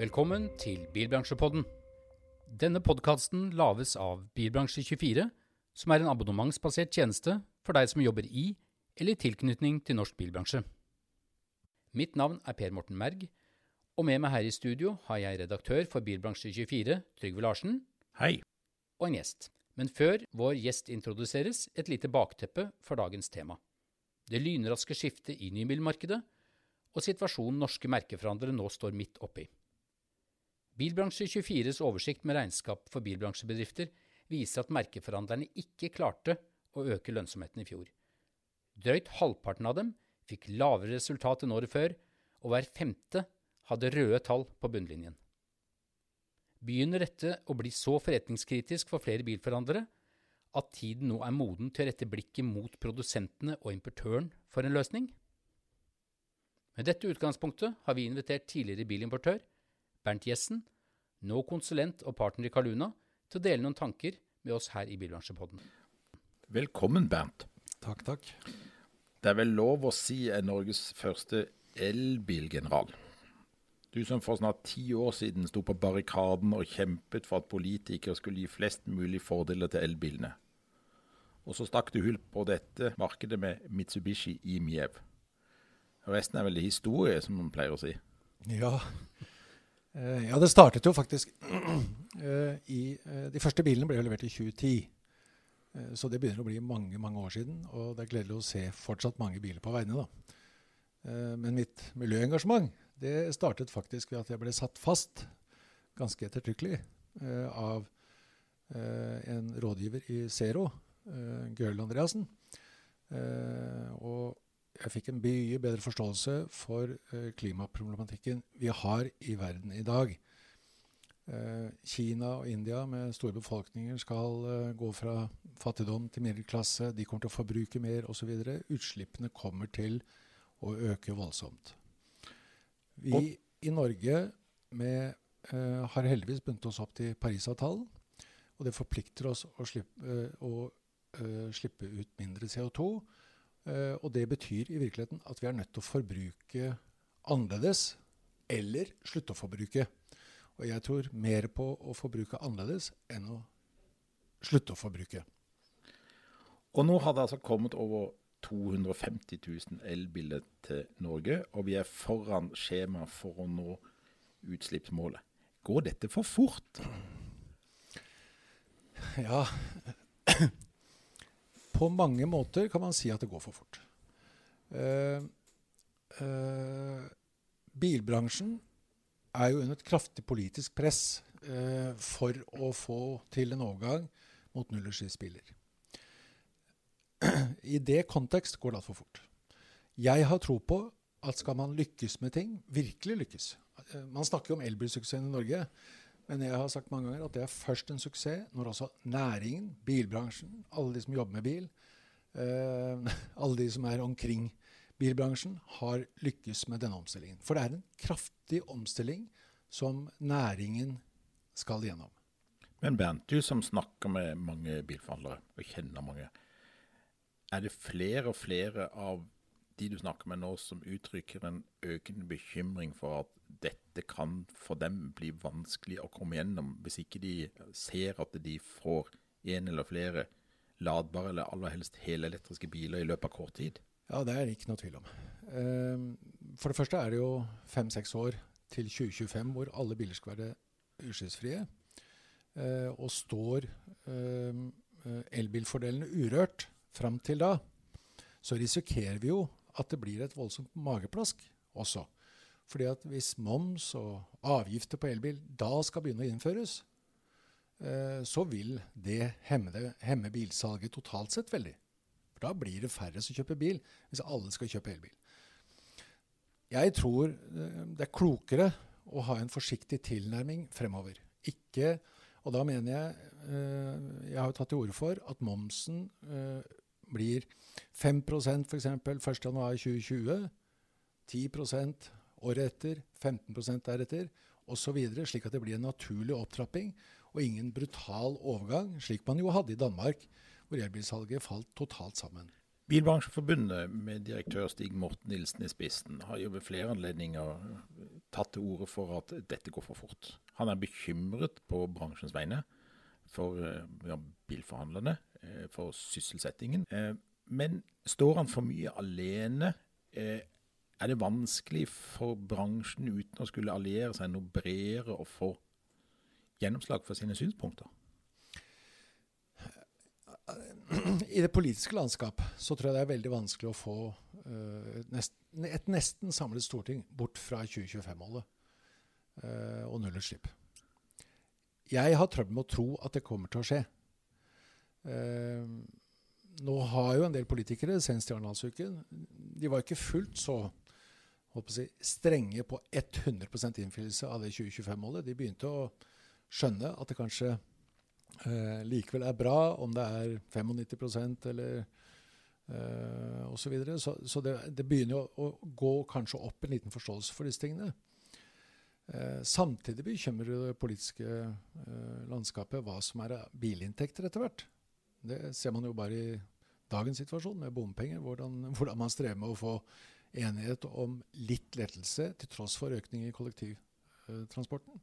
Velkommen til Bilbransjepodden. Denne podkasten lages av Bilbransje24, som er en abonnementsbasert tjeneste for deg som jobber i eller i tilknytning til norsk bilbransje. Mitt navn er Per Morten Merg, og med meg her i studio har jeg redaktør for Bilbransje24, Trygve Larsen, Hei. og en gjest. Men før vår gjest introduseres, et lite bakteppe for dagens tema. Det lynraske skiftet i nybilmarkedet og situasjonen norske merkeforhandlere nå står midt oppi. Bilbransje24s oversikt med regnskap for bilbransjebedrifter viser at merkeforhandlerne ikke klarte å øke lønnsomheten i fjor. Drøyt halvparten av dem fikk lavere resultat enn året før, og hver femte hadde røde tall på bunnlinjen. Begynner dette å bli så forretningskritisk for flere bilforhandlere at tiden nå er moden til å rette blikket mot produsentene og importøren for en løsning? Med dette utgangspunktet har vi invitert tidligere bilimportør Bernt Jessen, nå konsulent og partner i Kaluna, til å dele noen tanker med oss her i Bilbransjepodden. Velkommen, Bernt. Takk, takk. Det er vel lov å si er Norges første elbilgeneral. Du som for snart ti år siden sto på barrikaden og kjempet for at politikere skulle gi flest mulig fordeler til elbilene. Og så stakk du hull på dette markedet med Mitsubishi i Miev. Resten er vel historie, som man pleier å si. Ja, ja det startet jo faktisk eh, i eh, De første bilene ble jo levert i 2010. Eh, så det begynner å bli mange mange år siden. Og det er gledelig å se fortsatt mange biler på veiene. da. Eh, men mitt miljøengasjement det startet faktisk ved at jeg ble satt fast ganske ettertrykkelig eh, av en rådgiver i Zero, Gøril Andreassen. og jeg fikk en mye bedre forståelse for uh, klimaproblematikken vi har i verden i dag. Uh, Kina og India med store befolkninger skal uh, gå fra fattigdom til middelklasse. De kommer til å forbruke mer osv. Utslippene kommer til å øke voldsomt. Vi i Norge med, har heldigvis bundet oss opp til Parisavtalen. Og det forplikter oss å slippe, å, slippe ut mindre CO2. Uh, og det betyr i virkeligheten at vi er nødt til å forbruke annerledes eller slutte å forbruke. Og jeg tror mer på å forbruke annerledes enn å slutte å forbruke. Og nå har det altså kommet over 250 000 elbiler til Norge, og vi er foran skjema for å nå utslippsmålet. Går dette for fort? Ja på mange måter kan man si at det går for fort. Uh, uh, bilbransjen er jo under et kraftig politisk press uh, for å få til en overgang mot nullutslippsbiler. I det kontekst går det altfor fort. Jeg har tro på at skal man lykkes med ting, virkelig lykkes Man snakker jo om elbilsuksessen i Norge. Men jeg har sagt mange ganger at det er først en suksess når også næringen, bilbransjen, alle de som jobber med bil, eh, alle de som er omkring bilbransjen, har lykkes med denne omstillingen. For det er en kraftig omstilling som næringen skal gjennom. Men Bernt, du som snakker med mange bilforhandlere, og kjenner mange. Er det flere og flere av de du snakker med nå som uttrykker en økende bekymring for at dette kan for dem bli vanskelig å komme gjennom, hvis ikke de ser at de får en eller flere ladbare eller aller helst helelektriske biler i løpet av kort tid? Ja, det er det ikke noe tvil om. Ehm, for det første er det jo fem-seks år til 2025 hvor alle biler skal være utslippsfrie. Eh, og står ehm, eh, elbilfordelene urørt fram til da, så risikerer vi jo at det blir et voldsomt mageplask også. Fordi at hvis moms og avgifter på elbil da skal begynne å innføres, eh, så vil det hemme, hemme, bilsalget totalt sett veldig. For da blir det færre som kjøper bil, hvis alle skal kjøpe elbil. Jeg tror eh, det er klokere å ha en forsiktig tilnærming fremover. Ikke, og da mener jeg eh, Jeg har jo tatt til orde for at momsen blir 5% f.eks. 1.1.2020, 10% året etter, 15% deretter osv., slik at det blir en naturlig opptrapping og ingen brutal overgang, slik man jo hadde i Danmark, hvor elbilsalget falt totalt sammen. Bilbransjeforbundet med direktør Stig Morten Nilsen i spissen har jo ved flere anledninger tatt til orde for at dette går for fort. Han er bekymret på bransjens vegne for eh, ja, bilforhandlerne, for sysselsettingen. Eh, men står han for mye alene? Er det vanskelig for bransjen uten å skulle alliere seg noe bredere og få gjennomslag for sine synspunkter? I det politiske landskap så tror jeg det er veldig vanskelig å få et nesten samlet storting bort fra 2025-målet uh, og nullutslipp. Jeg har trøbbel med å tro at det kommer til å skje. Uh, nå har jo en del politikere, senest i Arendalsuken, de var ikke fullt så på si, strenge på 100% innfrielse av det 2025-målet. De begynte å skjønne at det kanskje eh, likevel er bra om det er 95% eller eh, osv. Så, videre. så Så det, det begynner å, å, gå kanskje opp en liten forståelse for disse tingene. Eh, samtidig bekymrer det politiske eh, landskapet hva som er bilinntekter etter hvert. Det ser man jo bare i dagens situasjon med bompenger, hvordan, hvordan man strever med å få enighet om litt lettelse til tross for økning i kollektivtransporten.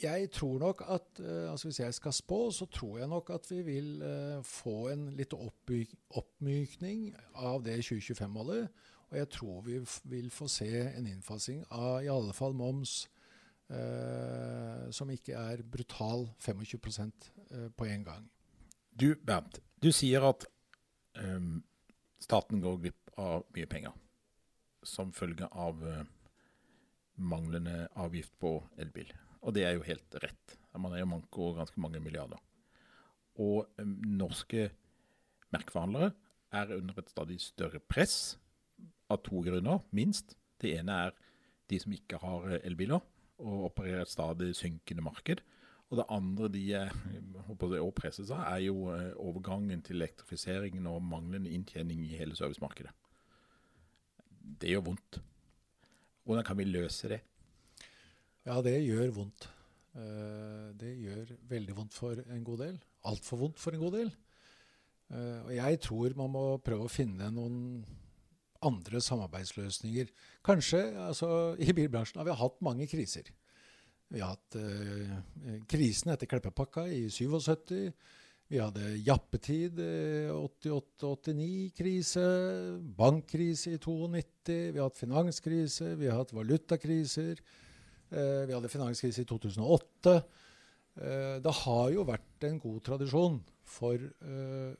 Jeg tror nok at uh, altså Hvis jeg skal spå, så tror jeg nok at vi vil uh, få en litt oppmykning av det 2025-målet. Og jeg tror vi vil få se en innfasing av i alle fall moms uh, som ikke er brutal 25% på en gang. Du Bernt, du sier at um, staten går glipp av mye penger som følge av manglende avgift på elbil. Og det er jo helt rett. Man er jo manko ganske mange milliarder. Og um, norske merkeforhandlere er under et stadig større press av to grunner, minst. Det ene er de som ikke har eh, elbiler og opererer et stadig synkende marked. Og det andre de håper å presse seg, er jo eh, overgangen til elektrifiseringen og manglende inntjening i hele servicemarkedet. Det gjør vondt. Hvordan kan vi løse det? Ja, det gjør vondt. Uh, det gjør veldig vondt for en god del. Altfor vondt for en god del. Og jeg tror man må prøve å finne noen andre samarbeidsløsninger. Kanskje, altså I bilbransjen har vi hatt mange kriser. Vi har hatt eh, krisen etter Kleppepakka i 77. Vi hadde jappetid, 88-89-krise, bankkrise i 92. Vi har hatt finanskrise, vi har hatt valutakriser. Eh, vi hadde finanskrise i 2008. Eh, det har jo vært en god tradisjon for, eh,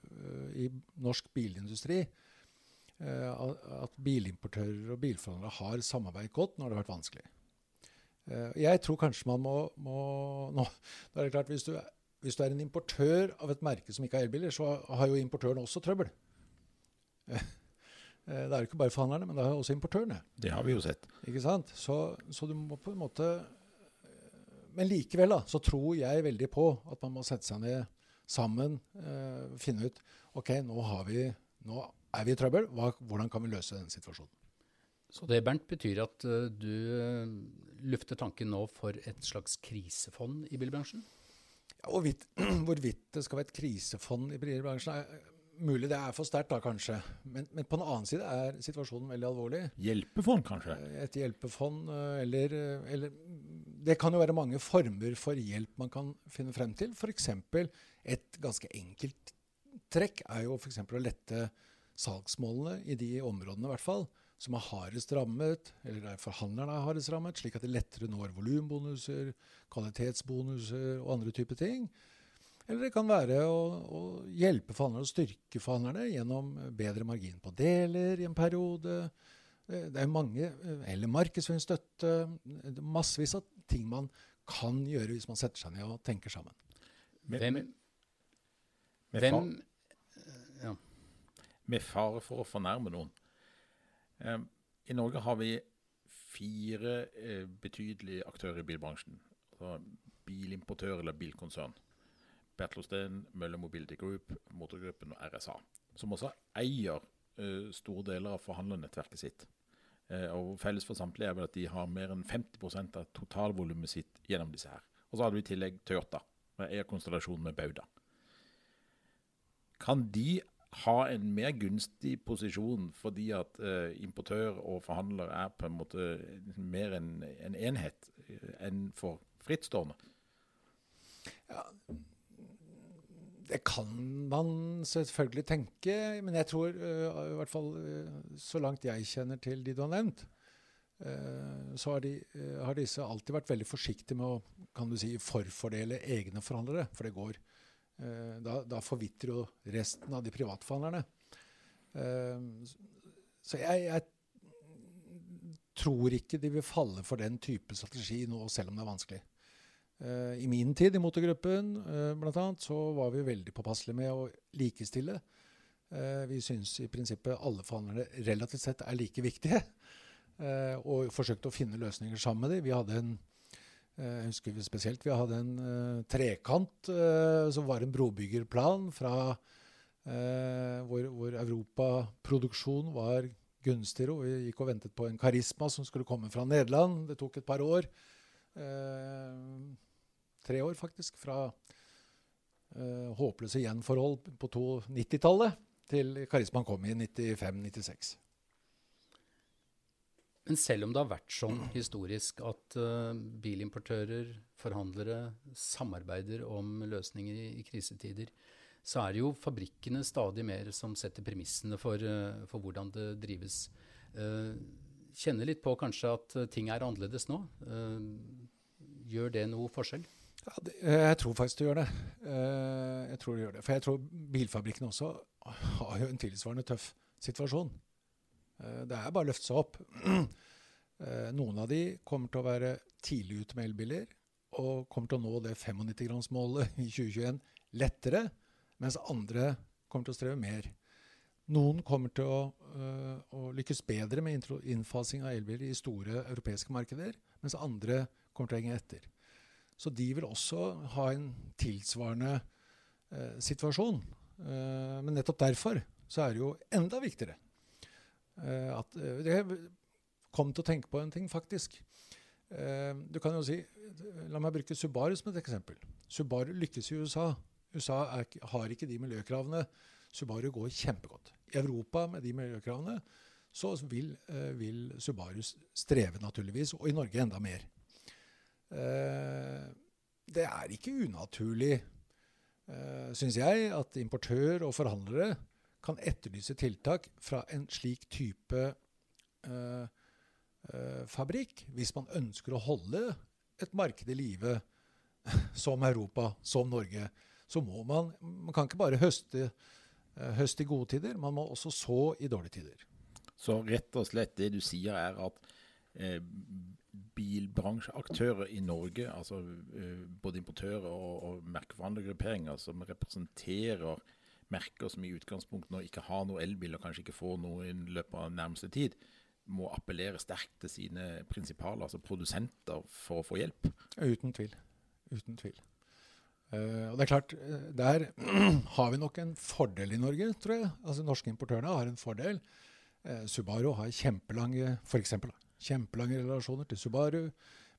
i norsk bilindustri at bilimportører og bilforhandlere har samarbeidet godt når det har vært vanskelig. Jeg tror kanskje man må, må nå, det er klart hvis du, hvis du, er en importør av et merke som ikke har elbiler, så har jo importøren også trøbbel. Eh, det er jo ikke bare forhandlerne, men det er også importørene. Det har vi jo sett. Ikke sant? Så, så, du må på en måte eh, Men likevel da, så tror jeg veldig på at man må sette seg ned sammen, eh, finne ut OK, nå, vi, nå er vi i trøbbel. Hva, hvordan kan vi løse denne situasjonen? Så det Bernt, betyr at uh, du uh, lufter tanken nå for et slags krisefond i bilbransjen? Ja, Hvorvidt det skal være et krisefond i bilbransjen, er, Mulig det er for sterkt, da kanskje. Men, men, på den annen side er situasjonen veldig alvorlig. Hjelpefond, kanskje? Eh, et hjelpefond, eh, eller, eh, eller Det kan jo være mange former for hjelp man kan finne frem til. F.eks. et ganske enkelt trekk er jo f.eks. å lette salgsmålene i de områdene i hvert fall, som er hardest rammet, eller der forhandlerne er hardest rammet, slik at de lettere når volumbonuser, kvalitetsbonuser og andre typer ting. Eller det kan være å, å hjelpe forhandlerne og styrke forhandlerne gjennom bedre margin på deler i en periode. Eh, det er mange, eh, Eller markedsføringsstøtte. Massevis av ting man kan gjøre hvis man setter seg ned og tenker sammen. Hvem, med, hvem ja. Med fare for å fornærme noen. Um, I Norge har vi fire uh, betydelige aktører i bilbransjen. Altså bilimportør eller bilkonsern. Bertelsten, Møller Mobility Group, Motorgruppen og RSA. Som også eier uh, store deler av forhandlernettverket sitt. Uh, og Felles for samtlige er vel at de har mer enn 50% av totalvolumet sitt gjennom disse her. Og så hadde vi i tillegg Toyota, med eierkonstellasjonen med Bauda. Kan de ha en mer gunstig posisjon fordi at eh, importør og forhandler er på en måte mer en, en enhet uh, enn for frittstående? Ja, det kan man selvfølgelig tenke, men jeg tror uh, i hvert fall så langt jeg kjenner til de du har nevnt, så har, de, har, disse alltid vært veldig forsiktige med å kan du si, forfordele egne forhandlere. For det går Eh, da, da forvitrer jo resten av de privatforhandlerne. Eh, så jeg, jeg, tror ikke de vil falle for den type strategi nå, selv om det er vanskelig. Eh, I min tid i motorgruppen blant annet, så var vi veldig påpasselige med å likestille. Vi syns i prinsippet alle forhandlere relativt sett er like viktige. Og forsøkte å finne løsninger sammen med dem. Vi hadde en Eh, jeg husker vi spesielt vi hadde en uh, trekant uh, som var en brobyggerplan fra uh, hvor, hvor europaproduksjon var gunstigere. Og vi gikk og ventet på en Karisma som skulle komme fra Nederland. Det tok et par år. tre år, faktisk. Fra håpløse gjenforhold på 90-tallet til Karismaen kom i 95-96. Men selv om det har vært sånn historisk at uh, bilimportører, forhandlere, samarbeider om løsninger i, i, krisetider, så er det jo fabrikkene stadig mer som setter premissene for, uh, for hvordan det drives. Uh, kjenner litt på kanskje at ting er annerledes nå. gjør det noe forskjell? Ja, det, jeg tror faktisk det gjør det. jeg tror det gjør det. For jeg tror bilfabrikkene også har jo en tilsvarende tøff situasjon. Eh, det er bare å løfte seg opp. Eh, noen av de kommer til å være tidlig ute med elbiler og kommer til å nå det 95-gransmålet i 2021 lettere, mens andre kommer til å streve mer. Noen kommer til å, uh, å lykkes bedre med innfasing av elbiler i store europeiske markeder, mens andre kommer til å henge etter. Så de vil også ha en tilsvarende uh, situasjon. Uh, men nettopp derfor så er det jo enda viktigere Eh, at det Jeg kom til å tenke på en ting, faktisk. Eh, du kan jo si La meg bruke Subaru som et eksempel. Subaru lykkes i USA. USA er, har ikke de miljøkravene. Subaru går kjempegodt. I Europa med de miljøkravene så vil, vil Subaru streve, naturligvis. Og i Norge enda mer. Det er ikke unaturlig, syns jeg, at importør og forhandlere kan etterlyse tiltak fra en slik type uh, uh, fabrikk, hvis man ønsker å holde et marked i live som Europa, som Norge. Så må man Man kan ikke bare høste, uh, høste i gode tider, man må også så i dårlige tider. Så rett og slett det du sier, er at eh, bilbransjeaktører i Norge, altså eh, både importører og, og merkeforhandlergrupperinger som representerer merker som i utgangspunktet nå ikke har noe elbil, og kanskje ikke får noe i løpet av nærmeste tid, må appellere sterkt til sine prinsipaler, altså produsenter, for å få hjelp? Uten tvil. Uten tvil. Uh, og det er klart, eh, Der har vi nok en fordel i Norge, tror jeg. Altså Norske importørene har en fordel. Uh, Subaru har kjempelange for eksempel, kjempelange relasjoner til Subaru.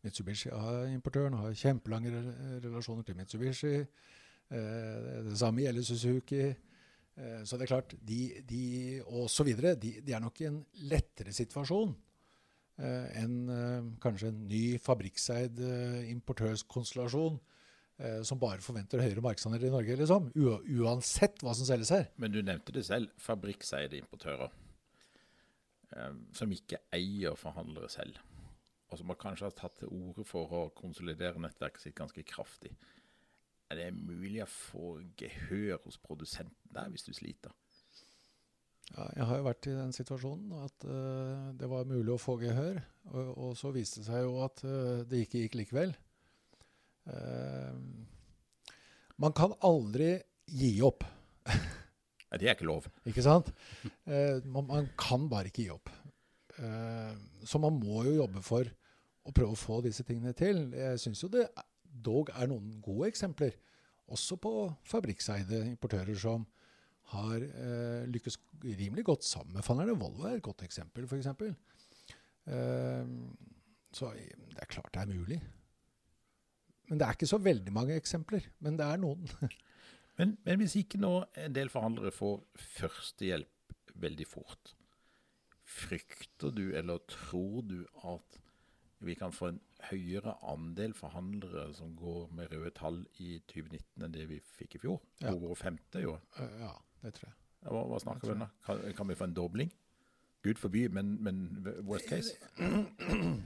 Mitsubishi-importøren har kjempelange relasjoner til Mitsubishi. Eh, det samme gjelder Suzuki. Eh, så det er klart, de, de og så videre, de, de, er nok i en lettere situasjon eh, enn kanskje en ny fabrikkseid importørskonstellasjon som bare forventer høyere markedsandeler i Norge, liksom. uansett hva som selges her. Men du nevnte det selv, fabrikkseide importører. som ikke eier forhandlere selv. Og som kanskje har tatt til orde for å konsolidere nettverket sitt ganske kraftig. Er det mulig å få gehør hos produsenten der, hvis du sliter? Ja, jeg har jo vært i den situasjonen at uh, det var mulig å få gehør. Og, og, så viste det seg jo at uh, det ikke gikk likevel. Uh, man kan aldri gi opp. ja, det er ikke lov. ikke sant? Man, man, kan bare ikke gi opp. så man må jo jobbe for å prøve å få disse tingene til. Jeg syns jo det dog er noen gode eksempler, også på fabrikkseide importører som har eh, lykkes rimelig godt sammen med fannerne. Volvo er et godt eksempel, f.eks. Eh, så det er klart det er mulig. Men det er ikke så veldig mange eksempler. Men det er noen. Men, men hvis ikke nå en del forhandlere får førstehjelp veldig fort, frykter du eller tror du at vi kan få en høyere andel forhandlere som går med røde tall i 2019 enn det vi fikk i fjor? Ja. Over femte i år. Eh, Ja, det tror jeg. Hva, hva snakker vi om da? Kan, kan vi få en dobling? Gud forby, men, men worst case?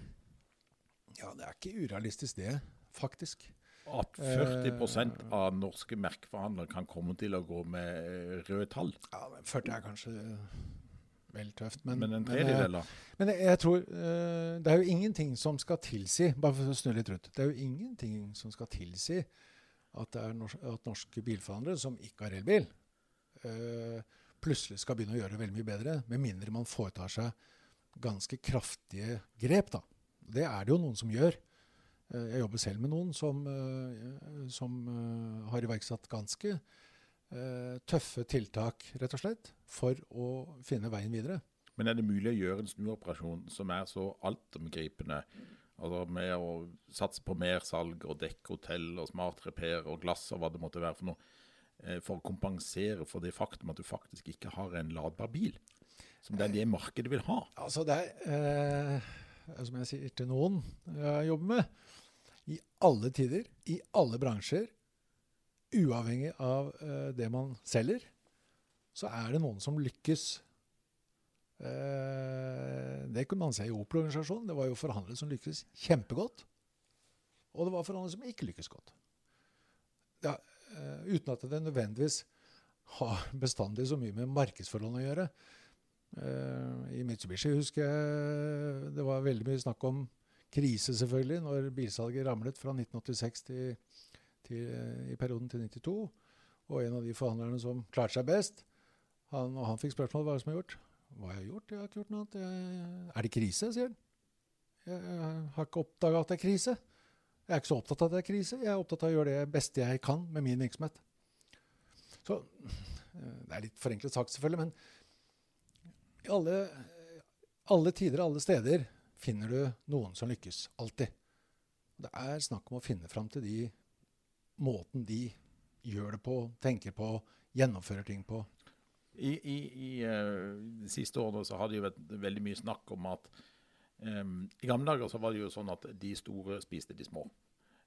Ja, det er ikke urealistisk det, faktisk. At 40% av norske merkeforhandlere kan komme til å gå med eh, røde tall. Ja, men 40 er kanskje vel tøft. Men, Men en eh, tredjedel, da? Men jeg, jeg tror uh, Det er jo ingenting som skal tilsi Bare for å snu litt rundt. Det er jo ingenting som skal tilsi at, det er norsk, at norske bilforhandlere som ikke har elbil, uh, plutselig skal begynne å gjøre det veldig mye bedre, med mindre man foretar seg ganske kraftige grep. da. Det er det jo noen som gjør. Uh, jeg jobber selv med noen som, eh, som eh, har iverksatt ganske eh, tøffe tiltak, rett og slett, for å finne veien videre. Men er det mulig å gjøre en snuoperasjon som er så altomgripende? Altså med å satse på mer salg og dekkhotell og smart repair og glass og hva det måtte være for noe, eh, for å kompensere for det faktum at du faktisk ikke har en ladbar bil? Som det er det markedet vil ha. Altså det er, eh, som jeg sier til noen jeg jobber med, i alle tider, i alle bransjer, uavhengig av uh, det man selger, så er det noen som lykkes. Uh, det kunne man se i Opel-organisasjonen. Det var jo forhandlere som lykkes kjempegodt, og det var forhandlere som ikke lykkes godt. Ja, uh, uten at det nødvendigvis har bestandig så mye med markedsforholdene å gjøre. I Mitsubishi husker jeg det var veldig mye snakk om krise, selvfølgelig, når bilsalget ramlet fra 1986 til, til, eh, i perioden til 92. Og en av de forhandlerne som klarte seg best, han, og han fikk spørsmål hva som er gjort. Hva har gjort? Jeg har ikke gjort noe annet. Jeg, er det krise, sier han. Jeg, jeg har ikke oppdaga at det er krise. Jeg er ikke så opptatt av at det er krise. Jeg er opptatt av å gjøre det beste jeg kan med min virksomhet. Så eh, Det er litt forenklet sagt, selvfølgelig, men i alle, alle tider og alle steder finner du noen som lykkes. Alltid. Det er snakk om å finne fram til de måten de gjør det på, tenker på, gjennomfører ting på. I, i, i eh, de siste årene så har det jo vært veldig mye snakk om at um, I gamle dager så var det jo sånn at de store spiste de små.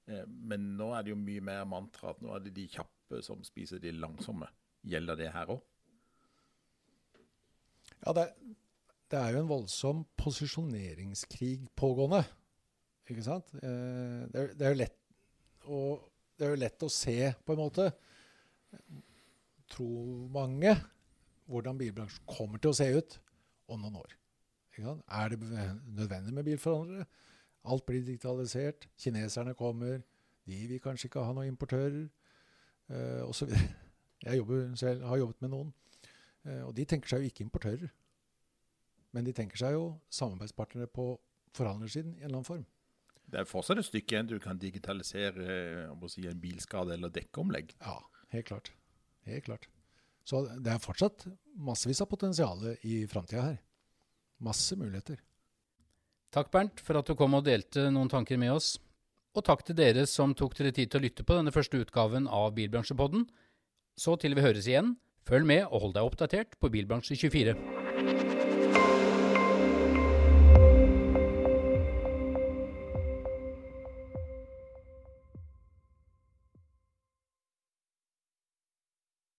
Eh, men nå er det jo mye mer mantra at nå er det de kjappe som spiser de langsomme. Gjelder det her òg? Ja, det, det er jo en voldsom posisjoneringskrig pågående. Ikke sant? Eh, det, er, det, er jo lett å, det er jo lett å se, på en måte, tror mange, hvordan bilbransjen kommer til å se ut om noen år. Er det nødvendig med bilforhandlere? Alt blir digitalisert. Kineserne kommer. De vil kanskje ikke ha noen importører. Eh, videre. Jeg jobber selv, har jobbet med noen. Eh, og de tenker seg jo ikke importører. Men de tenker seg jo samarbeidspartnere på forhandlersiden i en eller annen form. Det er fortsatt et stykke igjen du kan digitalisere eh, om å si, en bilskade eller dekkomlegg. Ja, helt klart. Helt klart. Så det er fortsatt massevis av potensial i framtida her. Masse muligheter. Takk, Bernt, for at du kom og delte noen tanker med oss. Og takk til dere som tok dere tid til å lytte på denne første utgaven av Bilbransjepodden. Så til vi høres igjen, følg med og hold deg oppdatert på Bilbransje24.